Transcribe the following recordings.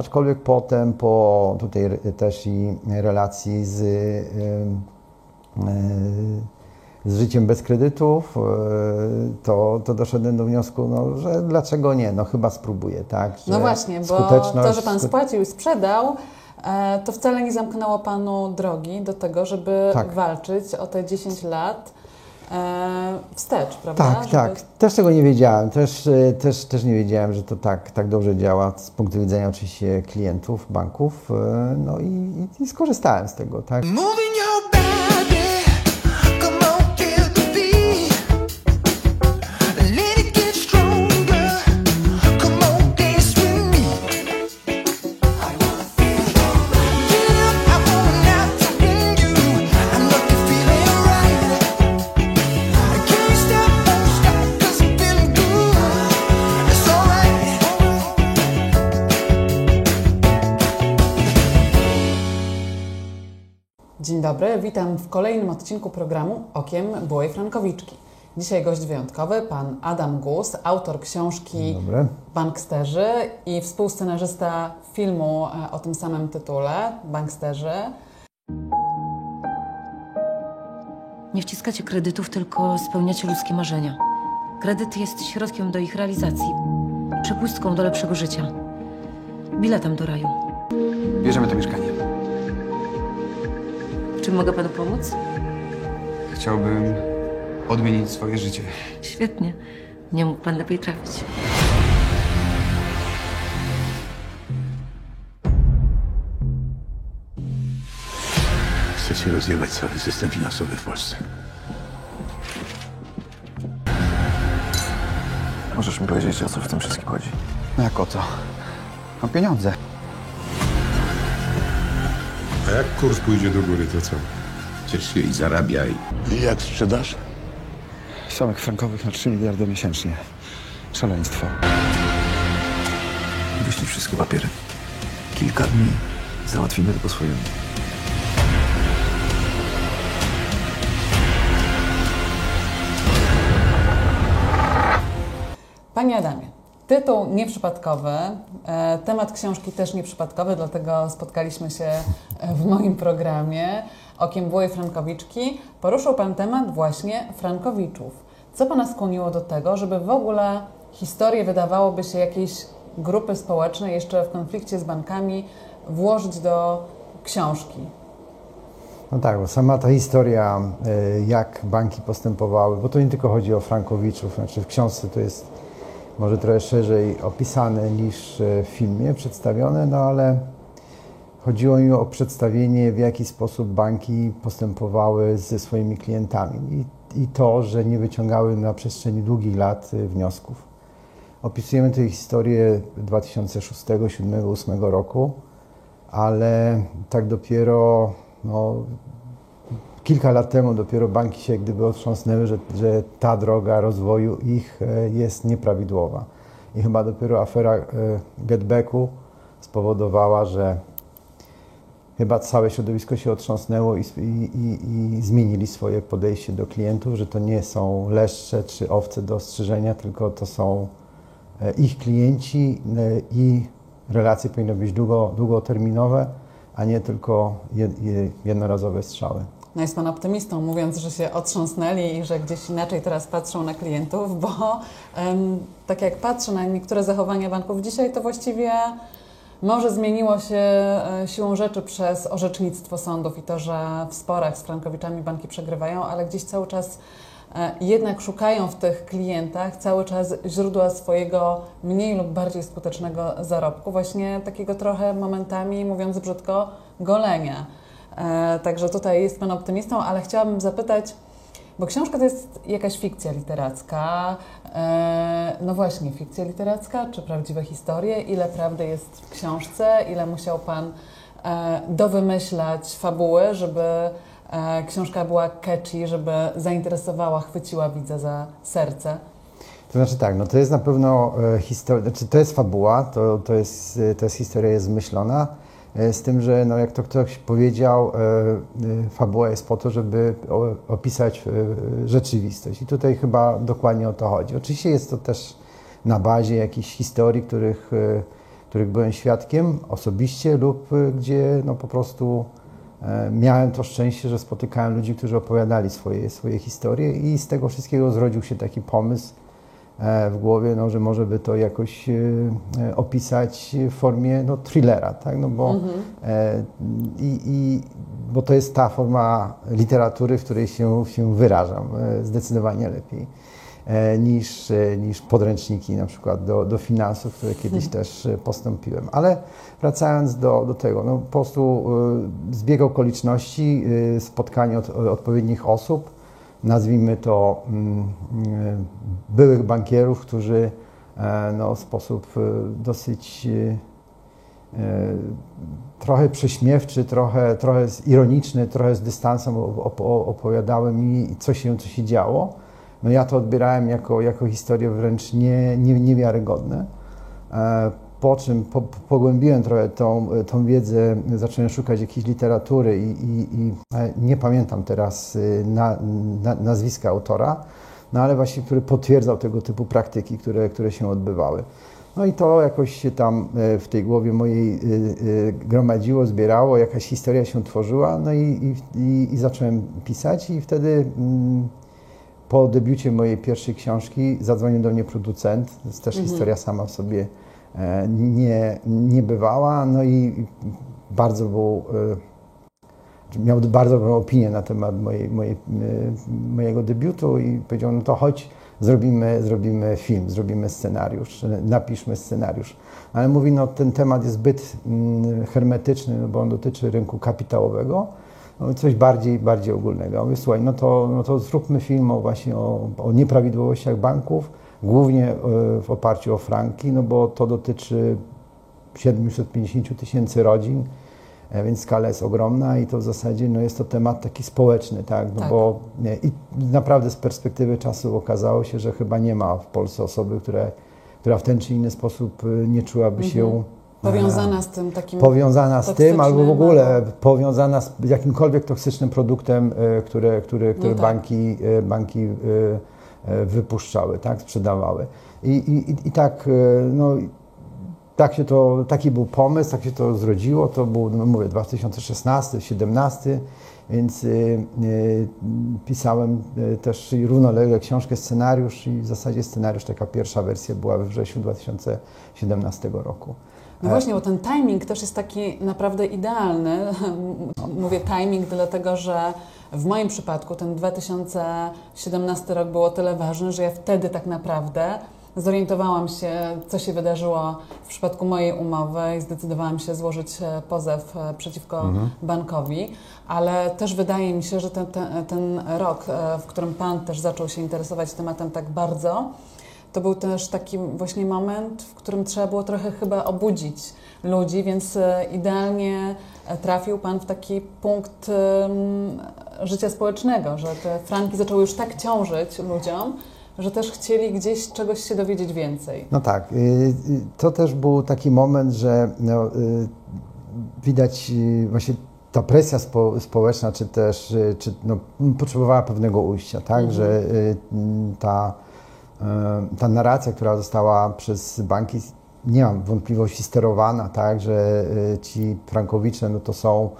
Aczkolwiek potem, po tutaj też i relacji z, ym, e, z życiem bez kredytów, e, to, to doszedłem do wniosku, no, że dlaczego nie? No chyba spróbuję, tak? No Że właśnie, bo to, że Pan spłacił i sprzedał, e, to wcale nie zamknęło Panu drogi do tego, żeby Tak. walczyć o te 10 lat wstecz, prawda? Tak, żeby... tak. Też tego nie wiedziałem. Też, e, też, też nie wiedziałem, że to tak, tak dobrze działa z punktu widzenia oczywiście klientów, banków. e, No i, i, i skorzystałem z tego, tak. Dzień dobry, witam w kolejnym odcinku programu Okiem Byłej Frankowiczki. Dzisiaj gość wyjątkowy, pan Adam Gus, autor książki. Banksterzy i współscenarzysta filmu e, o tym samym tytule, Banksterzy. Nie wciskacie kredytów, tylko spełniacie ludzkie marzenia. Kredyt jest środkiem do ich realizacji, przepustką do lepszego życia, biletem do raju. Bierzemy to mieszkanie. Czym mogę panu pomóc? Chciałbym odmienić swoje życie. Świetnie. Nie mógł pan lepiej trafić. Chcecie rozjebać cały system finansowy w Polsce. Możesz mi powiedzieć, o co w tym wszystkim chodzi? No jak o co? Mam pieniądze. A jak kurs pójdzie do góry, to co? Ciesz się i zarabiaj. I jak sprzedasz? Samych frankowych na 3 miliardy miesięcznie. Szaleństwo. Wyślij wszystkie papiery. Kilka dni. Załatwimy to po swojemu. Panie Adamie, tytuł nieprzypadkowy, e, temat książki też nieprzypadkowy, dlatego spotkaliśmy się e, w moim programie Okiem Byłej Frankowiczki. Poruszył Pan temat właśnie Frankowiczów. Co Pana skłoniło do tego, żeby w ogóle historię, wydawałoby się, jakiejś grupy społecznej jeszcze w konflikcie z bankami włożyć do książki? No tak, bo sama ta historia, e, jak banki postępowały, bo to nie tylko chodzi o Frankowiczów, znaczy w książce to jest może trochę szerzej opisane niż e, w filmie przedstawione, no ale chodziło mi o przedstawienie, w jaki sposób banki postępowały ze swoimi klientami i, i to, że nie wyciągały na przestrzeni długich lat e, wniosków. Opisujemy tę historię 2006, 2007, 2008 roku, ale tak dopiero no, kilka lat temu dopiero banki się gdyby otrząsnęły, że, że ta droga rozwoju ich e, jest nieprawidłowa. I chyba dopiero afera e, getbacku spowodowała, że chyba całe środowisko się otrząsnęło i, i, i, zmienili swoje podejście do klientów, że to nie są leszcze czy owce do ostrzyżenia, tylko to są e, ich klienci i relacje powinny być długo, długoterminowe, a nie tylko jed, je- jednorazowe strzały. No jest Pan optymistą, mówiąc, że się otrząsnnęli i że gdzieś inaczej teraz patrzą na klientów, bo em, tak jak patrzę na niektóre zachowania banków dzisiaj, to właściwie może zmieniło się e, siłą rzeczy przez orzecznictwo sądów i to, że w sporach z frankowiczami banki przegrywają, ale gdzieś cały czas e, jednak szukają w tych klientach cały czas źródła swojego mniej lub bardziej skutecznego zarobku, właśnie takiego trochę momentami, mówiąc brzydko, golenia. E, Także tutaj jest Pan optymistą, ale chciałabym zapytać, bo książka to jest jakaś fikcja literacka. E, No właśnie, fikcja literacka czy prawdziwe historie? Ile prawdy jest w książce? Ile musiał Pan e, dowymyślać fabuły, żeby książka była catchy, żeby zainteresowała, chwyciła widza za serce? To znaczy tak, no to jest na pewno historia, znaczy to jest fabuła, to, to, jest, to jest historia jest zmyślona, z tym, że no jak to ktoś powiedział, e, e, fabuła jest po to, żeby opisać e, rzeczywistość i tutaj chyba dokładnie o to chodzi. Oczywiście jest to też na bazie jakichś historii, których, e, których byłem świadkiem osobiście lub gdzie no po prostu e, miałem to szczęście, że spotykałem ludzi, którzy opowiadali swoje, swoje historie i z tego wszystkiego zrodził się taki pomysł e, w głowie, no, że może by to jakoś e, e, opisać w formie no, thrillera, tak? no, bo, e, i, i, bo to jest ta forma literatury, w której się, się wyrażam e, zdecydowanie lepiej e, niż, e, niż podręczniki na przykład do, do finansów, które kiedyś też e, postąpiłem. Ale wracając do, do tego, no, po prostu e, zbieg okoliczności, e, spotkanie od, odpowiednich osób, nazwijmy to mm, e, byłych bankierów, którzy e, no, w sposób e, dosyć trochę prześmiewczy, trochę, trochę ironiczny, trochę z dystansem op- op- opowiadały mi, co się, co się działo. No ja to odbierałem jako, jako historię wręcz nie, nie, niewiarygodne. Po czym po, pogłębiłem trochę tą, tą wiedzę, zacząłem szukać jakiejś literatury i, i, i e, nie pamiętam teraz y, na, na, nazwiska autora, no ale właśnie, który potwierdzał tego typu praktyki, które, które się odbywały. No i to jakoś się tam e, w tej głowie mojej y, y, gromadziło, zbierało, jakaś historia się tworzyła, no i, i, i, zacząłem pisać i wtedy mm, po debiucie mojej pierwszej książki zadzwonił do mnie producent. To jest też historia sama w sobie nie, niebywała. No i bardzo był, e, miał bardzo dobrą opinię na temat mojej, mojej, e, mojego debiutu i powiedział, no to chodź, zrobimy, zrobimy film, zrobimy scenariusz, napiszmy scenariusz. Ale mówi, no ten temat jest zbyt mm, hermetyczny, no bo on dotyczy rynku kapitałowego. No, coś bardziej, bardziej ogólnego. Ja słuchaj, no to, no to zróbmy film o właśnie o, o nieprawidłowościach banków, głównie e, w oparciu o franki, no bo to dotyczy 750 tysięcy rodzin, e, więc skala jest ogromna i to w zasadzie no, jest to temat taki społeczny, tak? No Tak. bo nie, i naprawdę z perspektywy czasu okazało się, że chyba nie ma w Polsce osoby, które, która w ten czy inny sposób e, nie czułaby się Powiązana z tym takim... powiązana z tym, albo w ogóle powiązana z jakimkolwiek toksycznym produktem, e, które, które, które tak. banki, banki wypuszczały, tak, sprzedawały. I, i, i- tak, e, no, tak się to, taki był pomysł, tak się to zrodziło, to był, no mówię, 2016, 2017, więc e, e, pisałem e, też i równolegle książkę, scenariusz i w zasadzie scenariusz, taka pierwsza wersja była we wrześniu 2017 roku. No właśnie, bo ten timing też jest taki naprawdę idealny. Mówię timing dlatego, że w moim przypadku ten 2017 rok było tyle ważny, że ja wtedy tak naprawdę zorientowałam się, co się wydarzyło w przypadku mojej umowy i zdecydowałam się złożyć e, pozew e, przeciwko bankowi, ale też wydaje mi się, że ten, ten, ten rok, e, w którym Pan też zaczął się interesować tematem tak bardzo, to był też taki właśnie moment, w którym trzeba było trochę chyba obudzić ludzi, więc e, idealnie e, trafił Pan w taki punkt życia społecznego, że te franki zaczęły już tak ciążyć ludziom, że też chcieli gdzieś czegoś się dowiedzieć więcej. No tak, y, y, to też był taki moment, że no, y, widać właśnie ta presja spo, społeczna, czy też czy, no, potrzebowała pewnego ujścia, tak, że y, m, ta, ta narracja, która została przez banki, nie mam wątpliwości, sterowana, tak, że y, ci frankowicze, no to są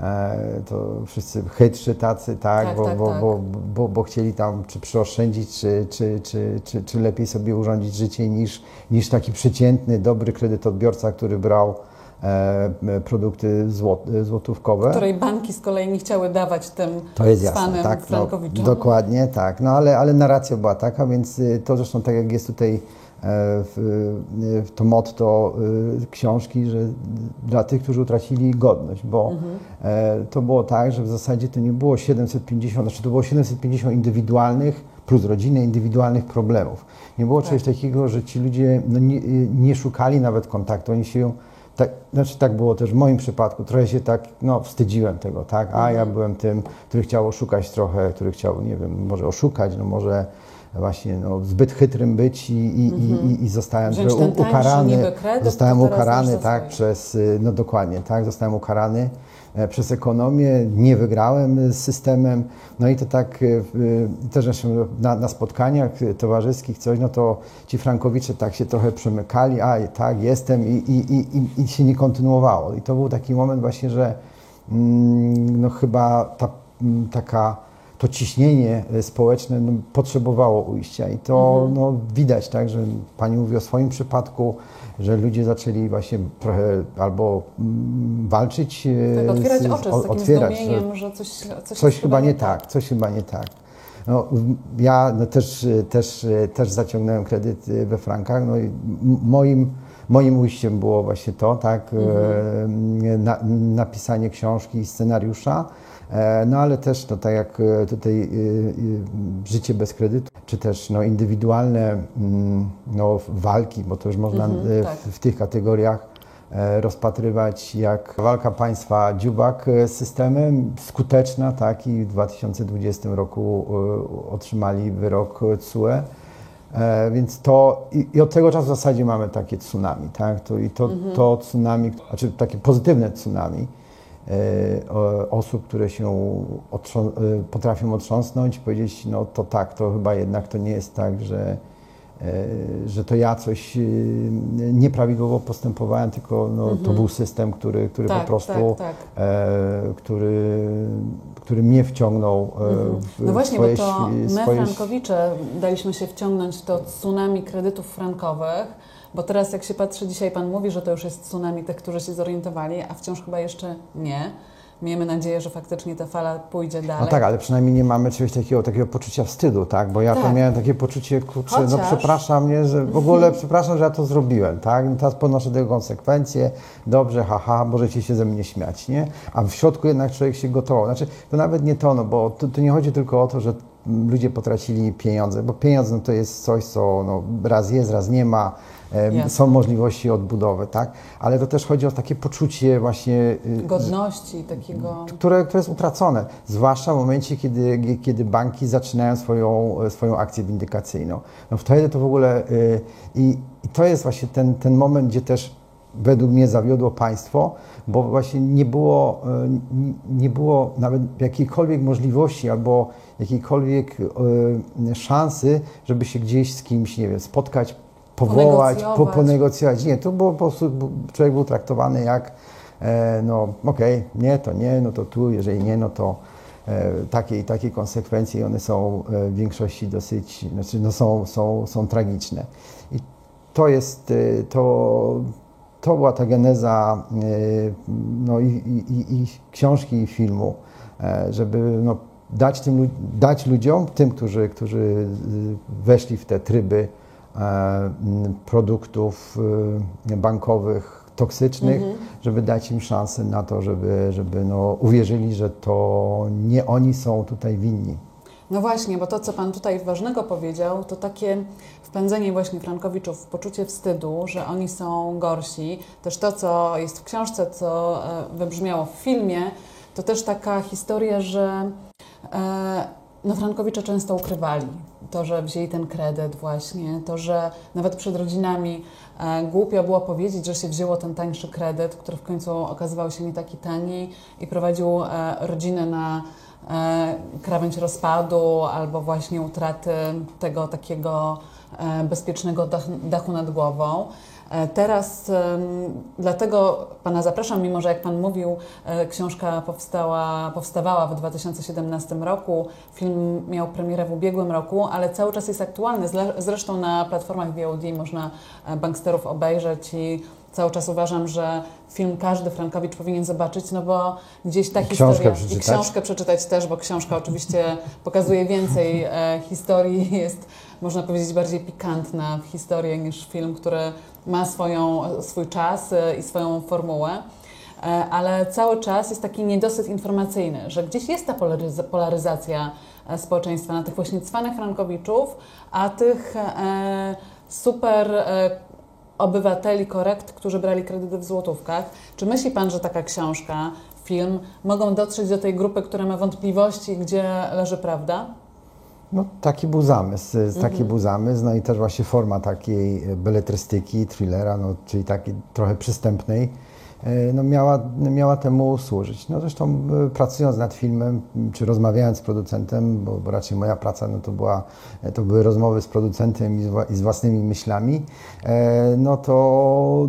e, to wszyscy chytrzy tacy, tak, Tak, bo, tak, bo, tak. Bo, bo, bo chcieli tam czy przyoszczędzić, czy, czy, czy, czy, czy lepiej sobie urządzić życie niż, niż taki przeciętny, dobry kredytobiorca, który brał e, e, produkty złot, złotówkowe. Której banki z kolei nie chciały dawać tym To jest jasne, tak, no, dokładnie, tak, no ale, ale narracja była taka, więc y, to zresztą tak jak jest tutaj e, w, y, to motto y, książki, że dla tych, którzy utracili godność, bo e, to było tak, że w zasadzie to nie było 750, znaczy to było 750 indywidualnych plus rodziny indywidualnych problemów. Nie było czegoś takiego, że ci ludzie no, nie, nie szukali nawet kontaktu, oni się tak, znaczy tak było też w moim przypadku, trochę się tak, no wstydziłem tego, tak, a ja byłem tym, który chciał oszukać trochę, który chciał, nie wiem, może oszukać, no może właśnie no, zbyt chytrym być i, i, i, i, i zostałem tańszy ukarany. kredyt, zostałem ukarany tak, przez, y, no dokładnie, tak, zostałem ukarany e, przez ekonomię, nie wygrałem z systemem, no i to tak y, y, też zresztą na, na spotkaniach towarzyskich coś, no to ci frankowicze tak się trochę przemykali, a tak, jestem i, i, i, i, i się nie kontynuowało. I to był taki moment właśnie, że mm, no chyba ta mm, taka to ciśnienie y, społeczne no, potrzebowało ujścia i to no, widać, tak, że Pani mówi o swoim przypadku, że ludzie zaczęli właśnie trochę albo mm, walczyć, y, Tak, otwierać z- oczy z takim otwierać, zdumieniem, że coś, coś, coś chyba nie tak, coś chyba nie tak. No, ja no, też, y, też, też zaciągnąłem kredyt we frankach. No, i moim, moim ujściem było właśnie to, tak, e, na, napisanie książki i scenariusza. E, No ale też, no, tak jak e, tutaj y, życie bez kredytu, czy też no, indywidualne mm, no, walki, bo to już można Mhm, e, tak. w, w tych kategoriach e, rozpatrywać jak walka państwa dziubak e, z systemem, skuteczna, tak, i w 2020 roku e, otrzymali wyrok TSUE. E, Więc to i, i od tego czasu w zasadzie mamy takie tsunami, tak? To, I to, to tsunami, znaczy takie pozytywne tsunami e, osób, które się otrząs- e, potrafią otrząsnąć, powiedzieć, no to tak, to chyba jednak to nie jest tak, że, e, że to ja coś e, nieprawidłowo postępowałem, tylko no, to był system, który, który Tak, po prostu, tak, tak. E, który, który mnie wciągnął e, w No właśnie, swoje, bo to my, swoje Frankowicze, daliśmy się wciągnąć w to tsunami kredytów frankowych, bo teraz jak się patrzy, dzisiaj Pan mówi, że to już jest tsunami tych, którzy się zorientowali, a wciąż chyba jeszcze nie. Miejmy nadzieję, że faktycznie ta fala pójdzie dalej. No tak, ale przynajmniej nie mamy czegoś takiego, takiego poczucia wstydu, tak? Bo ja to Tak. miałem takie poczucie, kurczę, no Chociaż- przepraszam, nie, że w ogóle przepraszam, że ja to zrobiłem, tak? No teraz ponoszę tego konsekwencje, dobrze, haha, możecie się ze mnie śmiać, nie? A w środku jednak człowiek się gotował. Znaczy, to nawet nie to, no bo to, to nie chodzi tylko o to, że ludzie potracili pieniądze, bo pieniądze no, to jest coś, co no, raz jest, raz nie ma, Jasne. są możliwości odbudowy, tak? Ale to też chodzi o takie poczucie właśnie... y, Godności takiego... które, które jest utracone, zwłaszcza w momencie, kiedy, kiedy banki zaczynają swoją, swoją akcję windykacyjną. No wtedy to w ogóle y, i, i to jest właśnie ten, ten moment, gdzie też według mnie zawiodło państwo, bo właśnie nie było, n- nie było nawet jakiejkolwiek możliwości albo jakiejkolwiek y, szansy, żeby się gdzieś z kimś, nie wiem, spotkać, powołać, po, Ponegocjować. ponegocjować. Nie, to było po prostu, człowiek był traktowany jak e, no okej, nie, to nie, no to tu, jeżeli nie, no to e, takie i takie konsekwencje one są e, w większości dosyć, znaczy no są, są, są tragiczne. I to jest, e, to, to była ta geneza e, no, i, i, i- książki i filmu, żeby no, dać, tym, dać ludziom, tym, którzy, którzy weszli w te tryby produktów y, bankowych toksycznych, żeby dać im szansę na to, żeby, żeby no, uwierzyli, że to nie oni są tutaj winni. No właśnie, bo to, co Pan tutaj ważnego powiedział, to takie wpędzenie właśnie Frankowiczów w poczucie wstydu, że oni są gorsi. Też to, co jest w książce, co e, wybrzmiało w filmie, to też taka historia, że e, no Frankowicze często ukrywali to, że wzięli ten kredyt właśnie, to, że nawet przed rodzinami e, głupio było powiedzieć, że się wzięło ten tańszy kredyt, który w końcu okazywał się nie taki tani i prowadził e, rodzinę na e, krawędź rozpadu albo właśnie utraty tego takiego bezpiecznego dach, dachu nad głową. E, Teraz dlatego Pana zapraszam, mimo że jak Pan mówił, e, książka powstała, powstawała w 2017 roku, film miał premierę w ubiegłym roku, ale cały czas jest aktualny. Zresztą na platformach VOD można e, banksterów obejrzeć i cały czas uważam, że film każdy Frankowicz powinien zobaczyć, no bo gdzieś ta I książkę historia... przeczytać. I książkę przeczytać też, bo książka oczywiście pokazuje więcej e, historii, jest można powiedzieć bardziej pikantna w historię niż film, który ma swoją, swój czas e, i swoją formułę. E, Ale cały czas jest taki niedosyt informacyjny, że gdzieś jest ta polaryza- polaryzacja e, społeczeństwa na tych właśnie cwanych Frankowiczów, a tych super obywateli korekt, którzy brali kredyty w złotówkach. Czy myśli Pan, że taka książka, film mogą dotrzeć do tej grupy, która ma wątpliwości, gdzie leży prawda? No, taki był zamysł, taki był zamysł, no i też właśnie forma takiej beletrystyki, thrillera, no, czyli takiej trochę przystępnej, e, no, miała, miała temu służyć. No, zresztą e, pracując nad filmem, czy rozmawiając z producentem, bo, bo raczej moja praca no, to, była, e, to były rozmowy z producentem i z, własnymi myślami, e, no to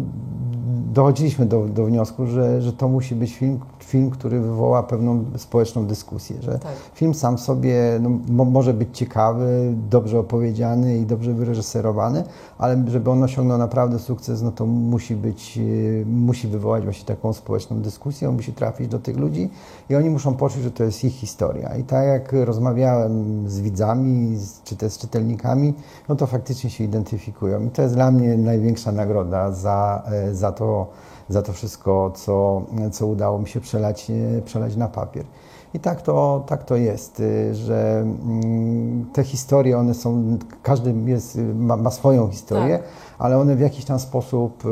dochodziliśmy do, do wniosku, że, że to musi być film, film, który wywoła pewną społeczną dyskusję, że Tak. film sam sobie no, mo, może być ciekawy, dobrze opowiedziany i dobrze wyreżyserowany, ale żeby on osiągnął naprawdę sukces, no to musi być, e, musi wywołać właśnie taką społeczną dyskusję, on musi trafić do tych ludzi i oni muszą poczuć, że to jest ich historia. I tak jak rozmawiałem z widzami, z, czy też z czytelnikami, no to faktycznie się identyfikują. I to jest dla mnie największa nagroda za, e, za to, za to wszystko, co, co udało mi się przelać, e, przelać na papier. I tak to, tak to jest, y, że mm, te historie, one są, każdy jest, y, ma, ma swoją historię, Tak. ale one w jakiś tam sposób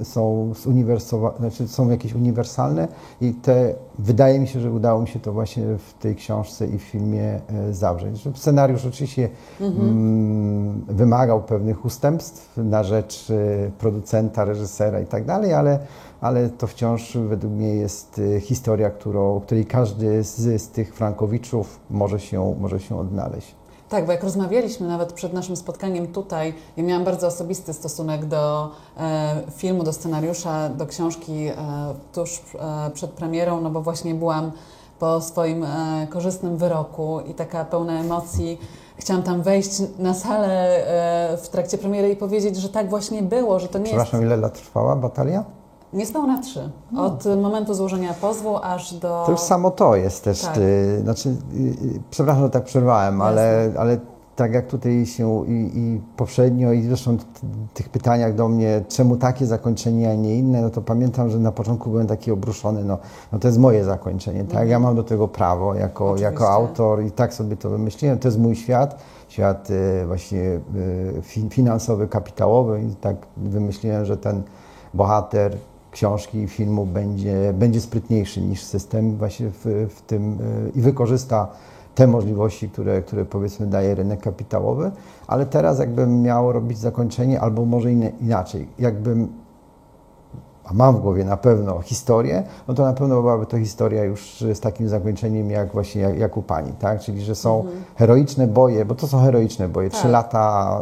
y, są, znaczy są jakieś uniwersalne i te, wydaje mi się, że udało mi się to właśnie w tej książce i w filmie zawrzeć. Scenariusz oczywiście mm, wymagał pewnych ustępstw na rzecz producenta, reżysera i tak dalej, ale, ale to wciąż według mnie jest y, historia, którą, której każdy z, z tych Frankowiczów może się, może się odnaleźć. Tak, bo jak rozmawialiśmy nawet przed naszym spotkaniem tutaj, ja miałam bardzo osobisty stosunek do e, filmu, do scenariusza, do książki e, tuż e, przed premierą, no bo właśnie byłam po swoim e, korzystnym wyroku i taka pełna emocji. Chciałam tam wejść na salę e, w trakcie premiery i powiedzieć, że tak właśnie było, że to nie jest Przepraszam, ile lat trwała batalia? Niespełna trzy. Od momentu złożenia pozwu aż do... To już samo to jest też, Tak. y, znaczy, y, y, przepraszam, że tak przerwałem, ale, ale tak jak tutaj się i, i poprzednio i zresztą w tych pytaniach do mnie, czemu takie zakończenie, a nie inne, no to pamiętam, że na początku byłem taki obruszony, no, no to jest moje zakończenie, tak, ja mam do tego prawo jako, Oczywiście. jako autor i tak sobie to wymyśliłem, to jest mój świat, świat y, właśnie y, fi, finansowy, kapitałowy i tak wymyśliłem, że ten bohater książki i filmu będzie, będzie sprytniejszy niż system właśnie w, w tym y, i wykorzysta te możliwości, które, które powiedzmy daje rynek kapitałowy, ale teraz jakbym miał robić zakończenie, albo może inne, inaczej, jakbym a mam w głowie na pewno historię, no to na pewno byłaby to historia już z takim zakończeniem jak właśnie jak, jak u Pani, tak? Czyli, że są heroiczne boje, bo to są heroiczne boje. Trzy Tak. lata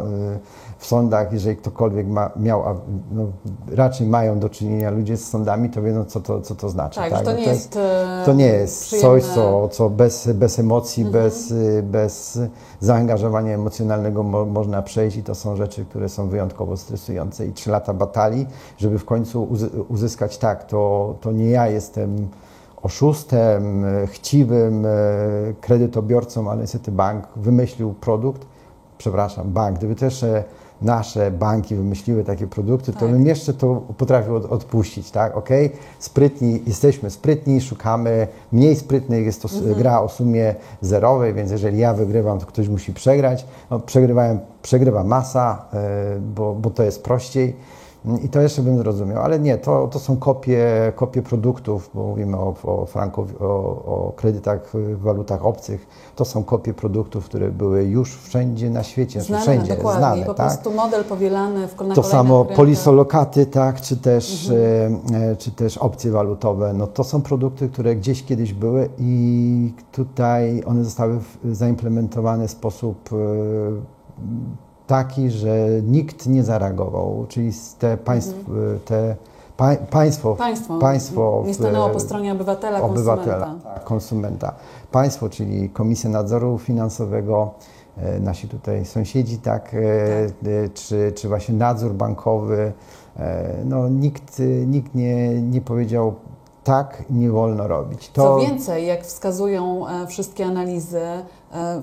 y, w sądach, jeżeli ktokolwiek ma, miał, a no, raczej mają do czynienia ludzie z sądami, to wiedzą, co to, co to znaczy. Tak, że to No nie jest, e, to nie jest przyjemne. coś, co, co bez, bez emocji, Mhm. bez, bez zaangażowania emocjonalnego mo, można przejść i to są rzeczy, które są wyjątkowo stresujące. I trzy lata batalii, żeby w końcu uzy, uzyskać tak, to, to nie ja jestem oszustem, chciwym e, kredytobiorcą, ale niestety bank wymyślił produkt, przepraszam, bank, gdyby też nasze banki wymyśliły takie produkty, to Tak. bym jeszcze to potrafił od, odpuścić, tak? Okej, sprytni, jesteśmy sprytni, szukamy mniej sprytnych, jest to s- gra o sumie zerowej, więc jeżeli ja wygrywam, to ktoś musi przegrać. No, przegrywałem, przegrywa masa, e, bo, bo to jest prościej. I to jeszcze bym zrozumiał, ale nie, to, to są kopie, kopie produktów, bo mówimy o, o, frankow, o, o kredytach w walutach obcych. To są kopie produktów, które były już wszędzie na świecie, znaczy Znane, wszędzie dokładnie. znane. I po tak? prostu model powielany w, na To kolejnych samo polisolokaty, tak, czy też, e, e, czy też opcje walutowe. No, to są produkty, które gdzieś kiedyś były i tutaj one zostały zaimplementowane w sposób e, taki, że nikt nie zareagował, czyli te państw, te pa, państwo, Państwo, państwo nie stanęło po stronie obywatela, obywatela, konsumenta. tak, konsumenta. Państwo, czyli Komisja Nadzoru Finansowego, e, nasi tutaj sąsiedzi, tak, e, e, czy, czy właśnie nadzór bankowy. No, nikt, nikt nie, nie powiedział tak, nie wolno robić. Co więcej, jak wskazują wszystkie analizy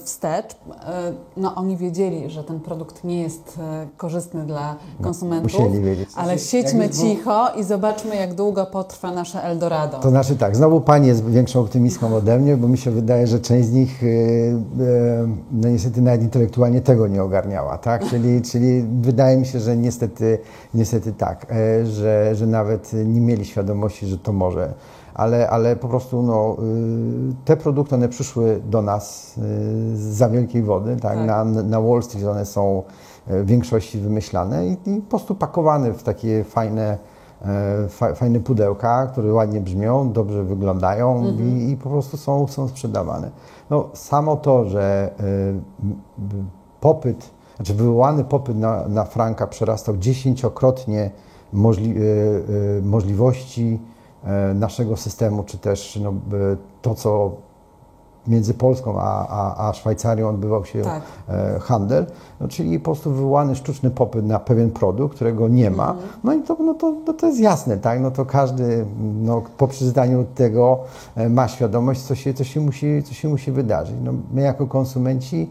wstecz, e, no oni wiedzieli, że ten produkt nie jest e, korzystny dla konsumentów, musieli wiedzieć. ale siedźmy cicho i zobaczmy, jak długo potrwa nasze Eldorado. To znaczy tak, znowu Pani jest większą optymistką ode mnie, bo mi się wydaje, że część z nich e, e, no niestety nawet intelektualnie tego nie ogarniała, tak? Czyli, czyli wydaje mi się, że niestety, niestety tak, e, że, że nawet nie mieli świadomości, że to może ale, ale po prostu no, y, te produkty one przyszły do nas y, za wielkiej wody, tak? Tak. Na, na Wall Street one są e, w większości wymyślane i, i po prostu pakowane w takie fajne, e, fa, fajne pudełka, które ładnie brzmią, dobrze wyglądają i, i po prostu są, są sprzedawane. No, samo to, że e, popyt, znaczy wywołany popyt na, na franka przerastał dziesięciokrotnie możli, możliwości naszego systemu, czy też no, e, to, co między Polską a, a, a Szwajcarią odbywał się Tak. e, handel, no, czyli po prostu wywołany sztuczny popyt na pewien produkt, którego nie ma. No i to, no to, no to jest jasne, tak? No to każdy no, po przeczytaniu tego e, ma świadomość, co się, co się, musi, co się musi wydarzyć. No, my jako konsumenci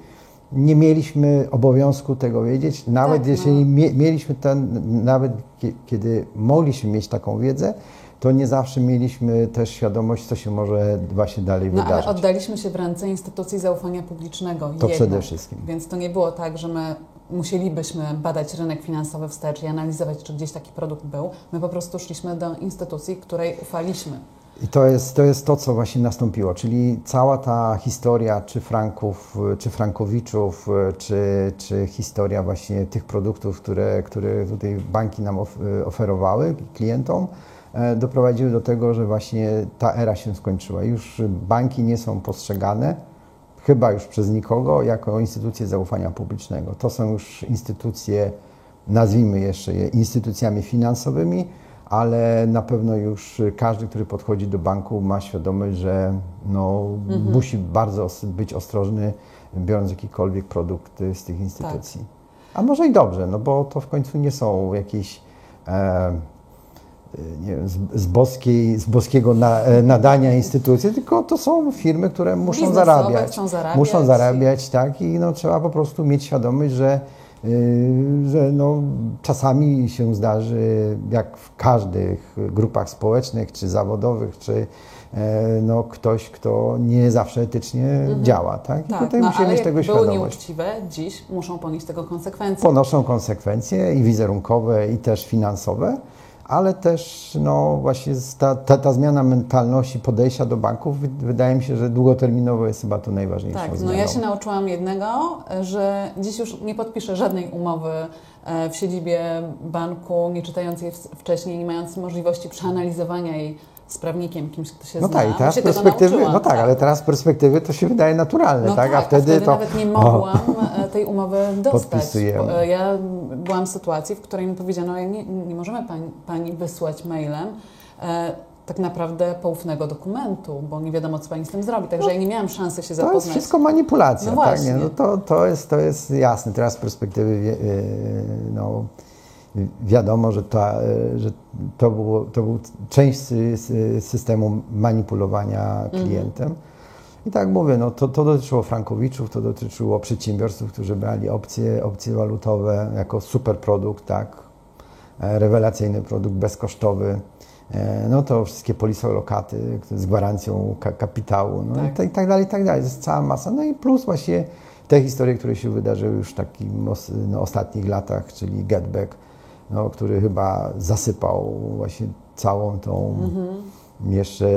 nie mieliśmy obowiązku tego wiedzieć, nawet Tak, no. jeżeli mie, mieliśmy ten, nawet kie- kiedy mogliśmy mieć taką wiedzę, to nie zawsze mieliśmy też świadomość, co się może właśnie dalej No ale wydarzyć. oddaliśmy się w ręce instytucji zaufania publicznego. To jednak. przede wszystkim. Więc to nie było tak, że my musielibyśmy badać rynek finansowy wstecz i analizować, czy gdzieś taki produkt był. My po prostu szliśmy do instytucji, której ufaliśmy. I to jest, to jest to, co właśnie nastąpiło, czyli cała ta historia, czy Franków, czy Frankowiczów, czy, czy historia właśnie tych produktów, które, które tutaj banki nam of, oferowały klientom, doprowadziły do tego, że właśnie ta era się skończyła. Już banki nie są postrzegane, chyba już przez nikogo, jako instytucje zaufania publicznego. To są już instytucje, nazwijmy jeszcze je instytucjami finansowymi, ale na pewno już każdy, który podchodzi do banku, ma świadomość, że no, musi bardzo być ostrożny, biorąc jakikolwiek produkt z tych instytucji. A może i dobrze, no bo to w końcu nie są jakieś e, nie wiem, z, z, boskiej, z boskiego na, e, nadania instytucje, tylko to są firmy, które muszą zarabiać. chcą zarabiać. Muszą zarabiać, tak, i no, trzeba po prostu mieć świadomość, że, y, że no, czasami się zdarzy, jak w każdych grupach społecznych, czy zawodowych, czy e, no, ktoś, kto nie zawsze etycznie działa. Tak? I Tak, tutaj no, musimy mieć tego były świadomość. nieuczciwe, dziś muszą ponieść tego konsekwencje. Ponoszą konsekwencje i wizerunkowe, i też finansowe, ale też no, właśnie ta, ta, ta zmiana mentalności, podejścia do banków, wy- wydaje mi się, że długoterminowo jest chyba tu najważniejszą Tak, no ja się nauczyłam jednego, że dziś już nie podpiszę żadnej umowy e, w siedzibie banku, nie czytając jej wcześniej, nie mając możliwości przeanalizowania jej z prawnikiem, kimś, kto się No zna. tak, i teraz z perspektywy, no tak, ale teraz z perspektywy to się wydaje naturalne, No tak? tak, A wtedy, to nawet nie mogłam e, tej umowy dostać. E, Ja byłam w sytuacji, w której mi powiedziano, nie, nie możemy pani, pani wysłać mailem e, tak naprawdę poufnego dokumentu, bo nie wiadomo, co pani z tym zrobi. Także ja nie miałam szansy się No. to jest zapoznać. wszystko manipulacja, No tak? Nie? No to, to, jest, to jest jasne. Teraz z perspektywy no, wiadomo, że, ta, yy, że to, było, to był część sy- sy- systemu manipulowania Mhm. klientem. I tak mówię, no to, to dotyczyło frankowiczów, to dotyczyło przedsiębiorców, którzy brali opcje, opcje walutowe jako super produkt, tak? E, rewelacyjny produkt, bezkosztowy. E, No to wszystkie polisolokaty z gwarancją ka- kapitału, no Tak. i, tak, i tak dalej, i tak dalej. To jest cała masa. No i plus właśnie te historie, które się wydarzyły już w takim os- no, ostatnich latach, czyli Getback, no, który chyba zasypał właśnie całą tą Mhm. jeszcze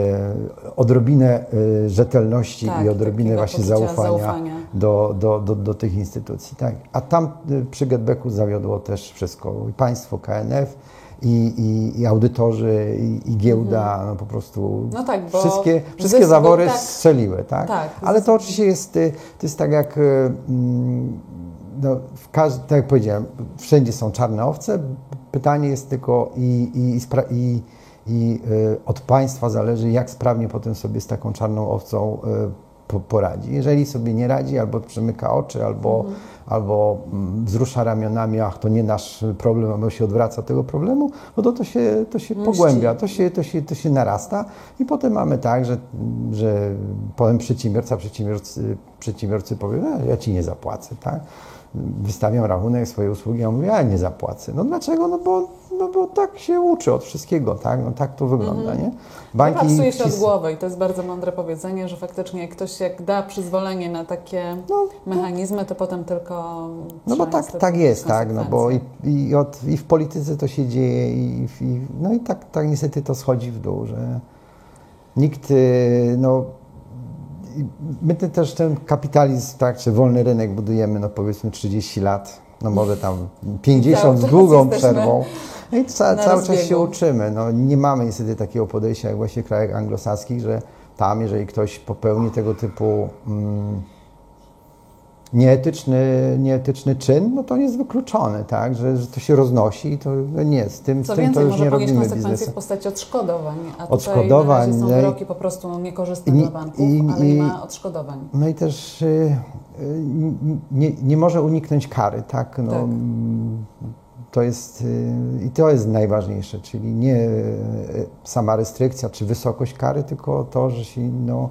odrobinę y, rzetelności Tak, i odrobinę takiego właśnie zaufania, zaufania. Do, do, do, do tych instytucji. Tak. A tam y, przy Getbacku zawiodło też wszystko. I państwo, KNF, i, i, i audytorzy, i, i giełda, no po prostu No tak, wszystkie, zysk wszystkie zawory tak- strzeliły. Tak? Tak, Ale to oczywiście jest, y, to jest tak jak, mm, no, w tak jak powiedziałem, wszędzie są czarne owce. Pytanie jest tylko i, i, i, i, y, od państwa zależy, jak sprawnie potem sobie z taką czarną owcą y, po, poradzi. Jeżeli sobie nie radzi, albo przymyka oczy, albo, Mhm. albo mm, wzrusza ramionami, ach, to nie nasz problem, albo się odwraca od tego problemu, no to to się, to się Mści. pogłębia, to się, to, się, to się narasta i potem mamy tak, że, że potem przedsiębiorca, przedsiębiorcy, przedsiębiorcy powie, a ja ci nie zapłacę, tak? Wystawiam rachunek swojej usługi, a on mówi, ja nie zapłacę. No dlaczego? No bo, no bo tak się uczy od wszystkiego, tak? No tak to wygląda, nie? Banki Chyba psuje się od głowy i to jest bardzo mądre powiedzenie, że faktycznie jak ktoś jak da przyzwolenie na takie No, mechanizmy, to potem tylko No bo tak, tak jest, tak, no bo i, i, od, i w polityce to się dzieje i, i no i tak, tak niestety to schodzi w dół, że, Nikt, y, no, my ten, też ten kapitalizm, tak, czy wolny rynek budujemy, no powiedzmy 30 lat, no może tam 50 Cały z długą przerwą. No i ca, cały czas się uczymy. No, nie mamy niestety takiego podejścia jak właśnie w krajach anglosaskich, że tam, jeżeli ktoś popełni tego typu mm, nieetyczny, nieetyczny czyn, no to on jest wykluczony, tak, że, że to się roznosi i to nie, z tym, Co z tym więcej, to już może nie robimy konsekwencje biznesu. w postaci odszkodowań, a tutaj Odszkodowań, razie są no wyroki po prostu niekorzystne i dla banków, i- ale i- nie ma odszkodowań. No i też y, y, nie, nie może uniknąć kary, tak? No, Tak. To jest, y, i to jest najważniejsze, czyli nie y, sama restrykcja czy wysokość kary, tylko to, że się, no,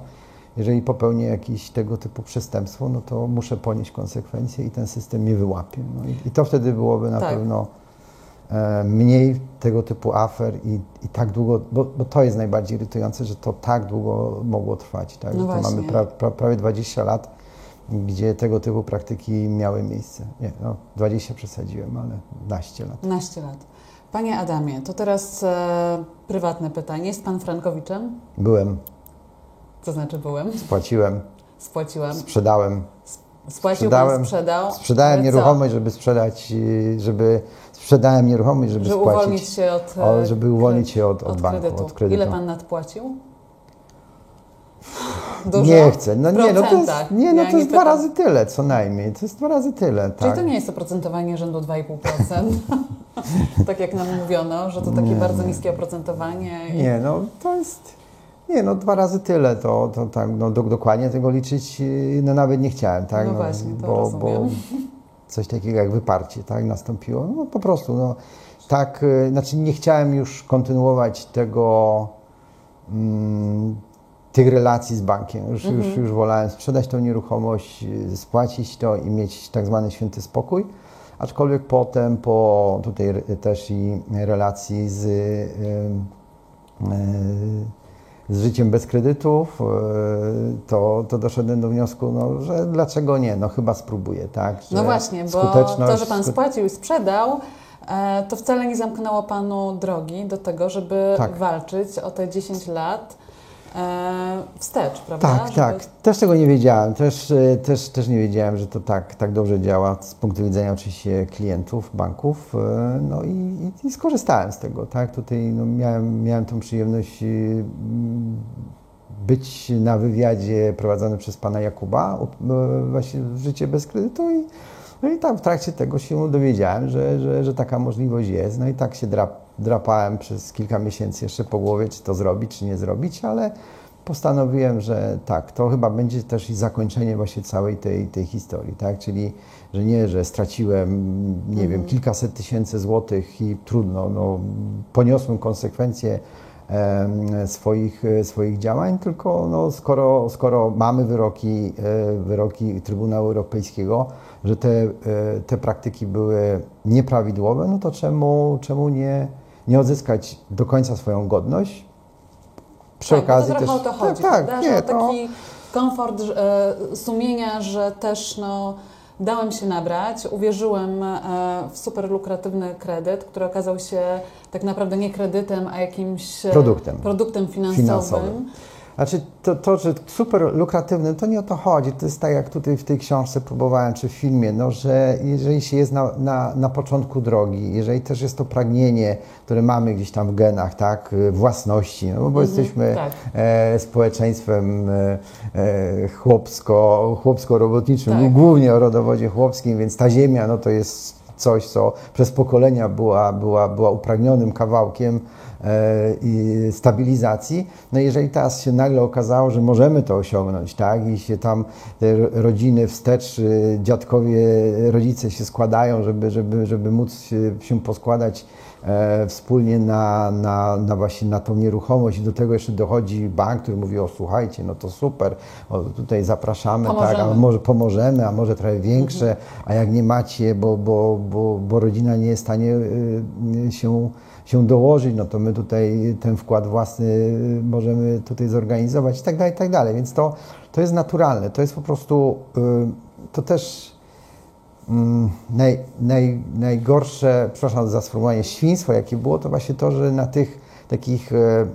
jeżeli popełnię jakieś tego typu przestępstwo, no to muszę ponieść konsekwencje i ten system mnie wyłapie. No i, I to wtedy byłoby na Tak. pewno e, mniej tego typu afer i, i tak długo, bo, bo to jest najbardziej irytujące, że to tak długo mogło trwać. Tak? No mamy pra, pra, prawie 20 lat, gdzie tego typu praktyki miały miejsce. Nie, no 20 przesadziłem, ale 12 lat. 12 lat. Panie Adamie, to teraz e, prywatne pytanie. Jest Pan Frankowiczem? Byłem, To znaczy byłem, spłaciłem, spłaciłem. sprzedałem. Spłacił sprzedałem- Pan, sprzedał. Sprzedałem nieruchomość, żeby sprzedać, y, żeby sprzedałem nieruchomość, żeby Żeby spłacić. uwolnić się od, O, żeby uwolnić się od- od od banku, kredytu. od kredytu. Ile Pan nadpłacił? Dużo? Nie chcę. No nie, no to jest, nie, no Ja to jest dwa razy tyle, co najmniej. To jest dwa razy tyle, Czyli tak. to nie jest oprocentowanie rzędu 2,5%, tak jak nam mówiono, że to takie Nie, bardzo niskie oprocentowanie. Nie, no to jest. Nie, no dwa razy tyle, to, to tak, no do, dokładnie tego liczyć, yy, no nawet nie chciałem, tak? No właśnie, to bo, bo coś takiego jak wyparcie, tak, nastąpiło. No po prostu, no tak, yy, znaczy nie chciałem już kontynuować tego, mm, tych relacji z bankiem. Już, Mhm. już, już wolałem sprzedać tą nieruchomość, yy, spłacić to i mieć tak zwany święty spokój. Aczkolwiek potem, po tutaj też i relacji z, yy, yy, z życiem bez kredytów, yy, to, to doszedłem do wniosku, no, że dlaczego nie, no chyba spróbuję, tak? No że właśnie, bo to, że Pan spłacił i sprzedał, e, to wcale nie zamknęło Panu drogi do tego, żeby Tak. walczyć o te 10 lat e, wstecz, prawda? Tak, Żeby- tak. Też tego nie wiedziałem. Też, e, też, też nie wiedziałem, że to tak, tak dobrze działa z punktu widzenia oczywiście klientów, banków. e, No i, i, skorzystałem z tego. Tak? Tutaj no, miałem, miałem tą przyjemność e, być na wywiadzie prowadzonym przez pana Jakuba, e, właśnie w życie bez kredytu i no i tam w trakcie tego się dowiedziałem, że, że, że taka możliwość jest. No i tak się drap, drapałem przez kilka miesięcy jeszcze po głowie, czy to zrobić, czy nie zrobić, ale postanowiłem, że tak, to chyba będzie też i zakończenie właśnie całej tej, tej historii, tak? Czyli, że nie, że straciłem, nie wiem, kilkaset tysięcy złotych i trudno, no, poniosłem konsekwencje em, swoich, e, swoich działań, tylko no, skoro, skoro mamy wyroki, e, wyroki Trybunału Europejskiego, że te, e, te praktyki były nieprawidłowe, no to czemu, czemu nie, nie odzyskać do końca swoją godność? Przy tak, okazji to trochę też. o to chodzi, tak, prawda? tak, że nie, to, taki komfort e, sumienia, że też no, dałem się nabrać, uwierzyłem e, w super lukratywny kredyt, który okazał się tak naprawdę nie kredytem, a jakimś e, Produktem. produktem finansowym. Finansowym. Znaczy, to, to, że super lukratywny, to nie o to chodzi. To jest tak, jak tutaj w tej książce próbowałem, czy w filmie, no, że jeżeli się jest na, na, na początku drogi, jeżeli też jest to pragnienie, które mamy gdzieś tam w genach, tak, własności, no bo jesteśmy tak. e, społeczeństwem e, e, chłopsko, chłopsko-robotniczym, Tak. głównie o rodowodzie chłopskim, więc ta ziemia, no to jest coś, co przez pokolenia była, była, była upragnionym kawałkiem i stabilizacji. No jeżeli teraz się nagle okazało, że możemy to osiągnąć, tak, i się tam rodziny wstecz, y, dziadkowie, rodzice się składają, żeby, żeby, żeby móc się, poskładać e, wspólnie na, na, na właśnie na tą nieruchomość i do tego jeszcze dochodzi bank, który mówi, o słuchajcie, no to super, o, tutaj zapraszamy, tak, a Pomożemy. może pomożemy, a może trochę większe, a jak nie macie, bo, bo, bo, bo rodzina nie jest w stanie y, się, się dołożyć, no to my tutaj ten wkład własny y, możemy tutaj zorganizować i tak dalej, i tak dalej. Więc to, to jest naturalne, to jest po prostu, y, to też mm, naj, naj, najgorsze, przepraszam za sformułowanie, świństwo, jakie było, to właśnie to, że na tych takich e,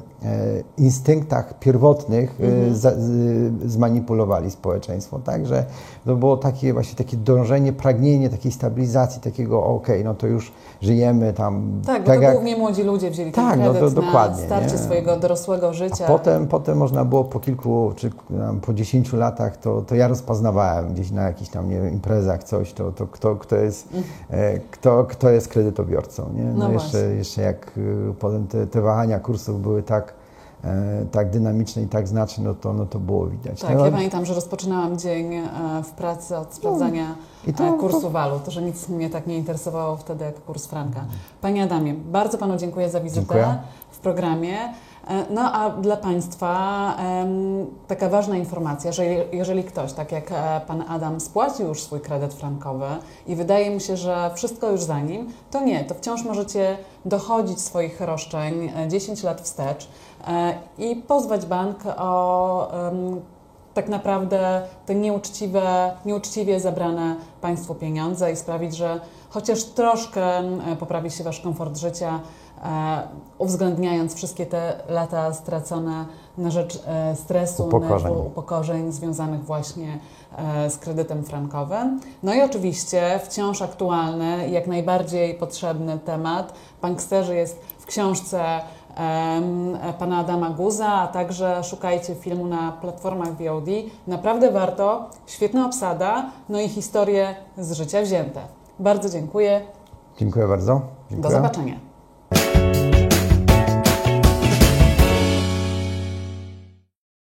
instynktach pierwotnych e, Mhm. z, zmanipulowali społeczeństwo. Także to było takie właśnie takie dążenie, pragnienie takiej stabilizacji, takiego okej, no to już żyjemy tam Tak, bo to jak... głównie młodzi ludzie wzięli Tak, ten no to na dokładnie, starcie nie? swojego dorosłego życia. A potem, potem można było po kilku czy tam, po dziesięciu latach, to, to ja rozpoznawałem gdzieś na jakichś tam nie wiem, imprezach coś, to, to kto, kto, jest, e, kto, kto jest kredytobiorcą. Nie? No, No jeszcze, jeszcze jak potem te, te wahania kursów były tak, e, tak dynamiczne i tak znaczne, no to, no to było widać. Tak, no, ja pamiętam, że rozpoczynałam dzień e, w pracy od sprawdzania No, to- e, kursu walut, że nic mnie tak nie interesowało wtedy jak kurs franka. Panie Adamie, bardzo Panu dziękuję za wizytę Dziękuję. w programie. E, No a dla Państwa taka ważna informacja, że je- jeżeli ktoś, tak jak e, Pan Adam, spłacił już swój kredyt frankowy i wydaje mu się, że wszystko już za nim, to nie, to wciąż możecie dochodzić swoich roszczeń e, 10 lat wstecz e, i pozwać bank o tak naprawdę te nieuczciwe, nieuczciwie zabrane Państwu pieniądze i sprawić, że chociaż troszkę e, poprawi się Wasz komfort życia, e, uwzględniając wszystkie te lata stracone na rzecz e, stresu, Upokorzeń. nerwu, upokorzeń związanych właśnie e, z kredytem frankowym. No i oczywiście wciąż aktualny jak najbardziej potrzebny temat. Banksterzy jest w książce pana Adama Guza, a także szukajcie filmu na platformach VOD. Naprawdę warto, świetna obsada, no i historie z życia wzięte. Bardzo dziękuję, Dziękuję bardzo. do Dziękuję. zobaczenia.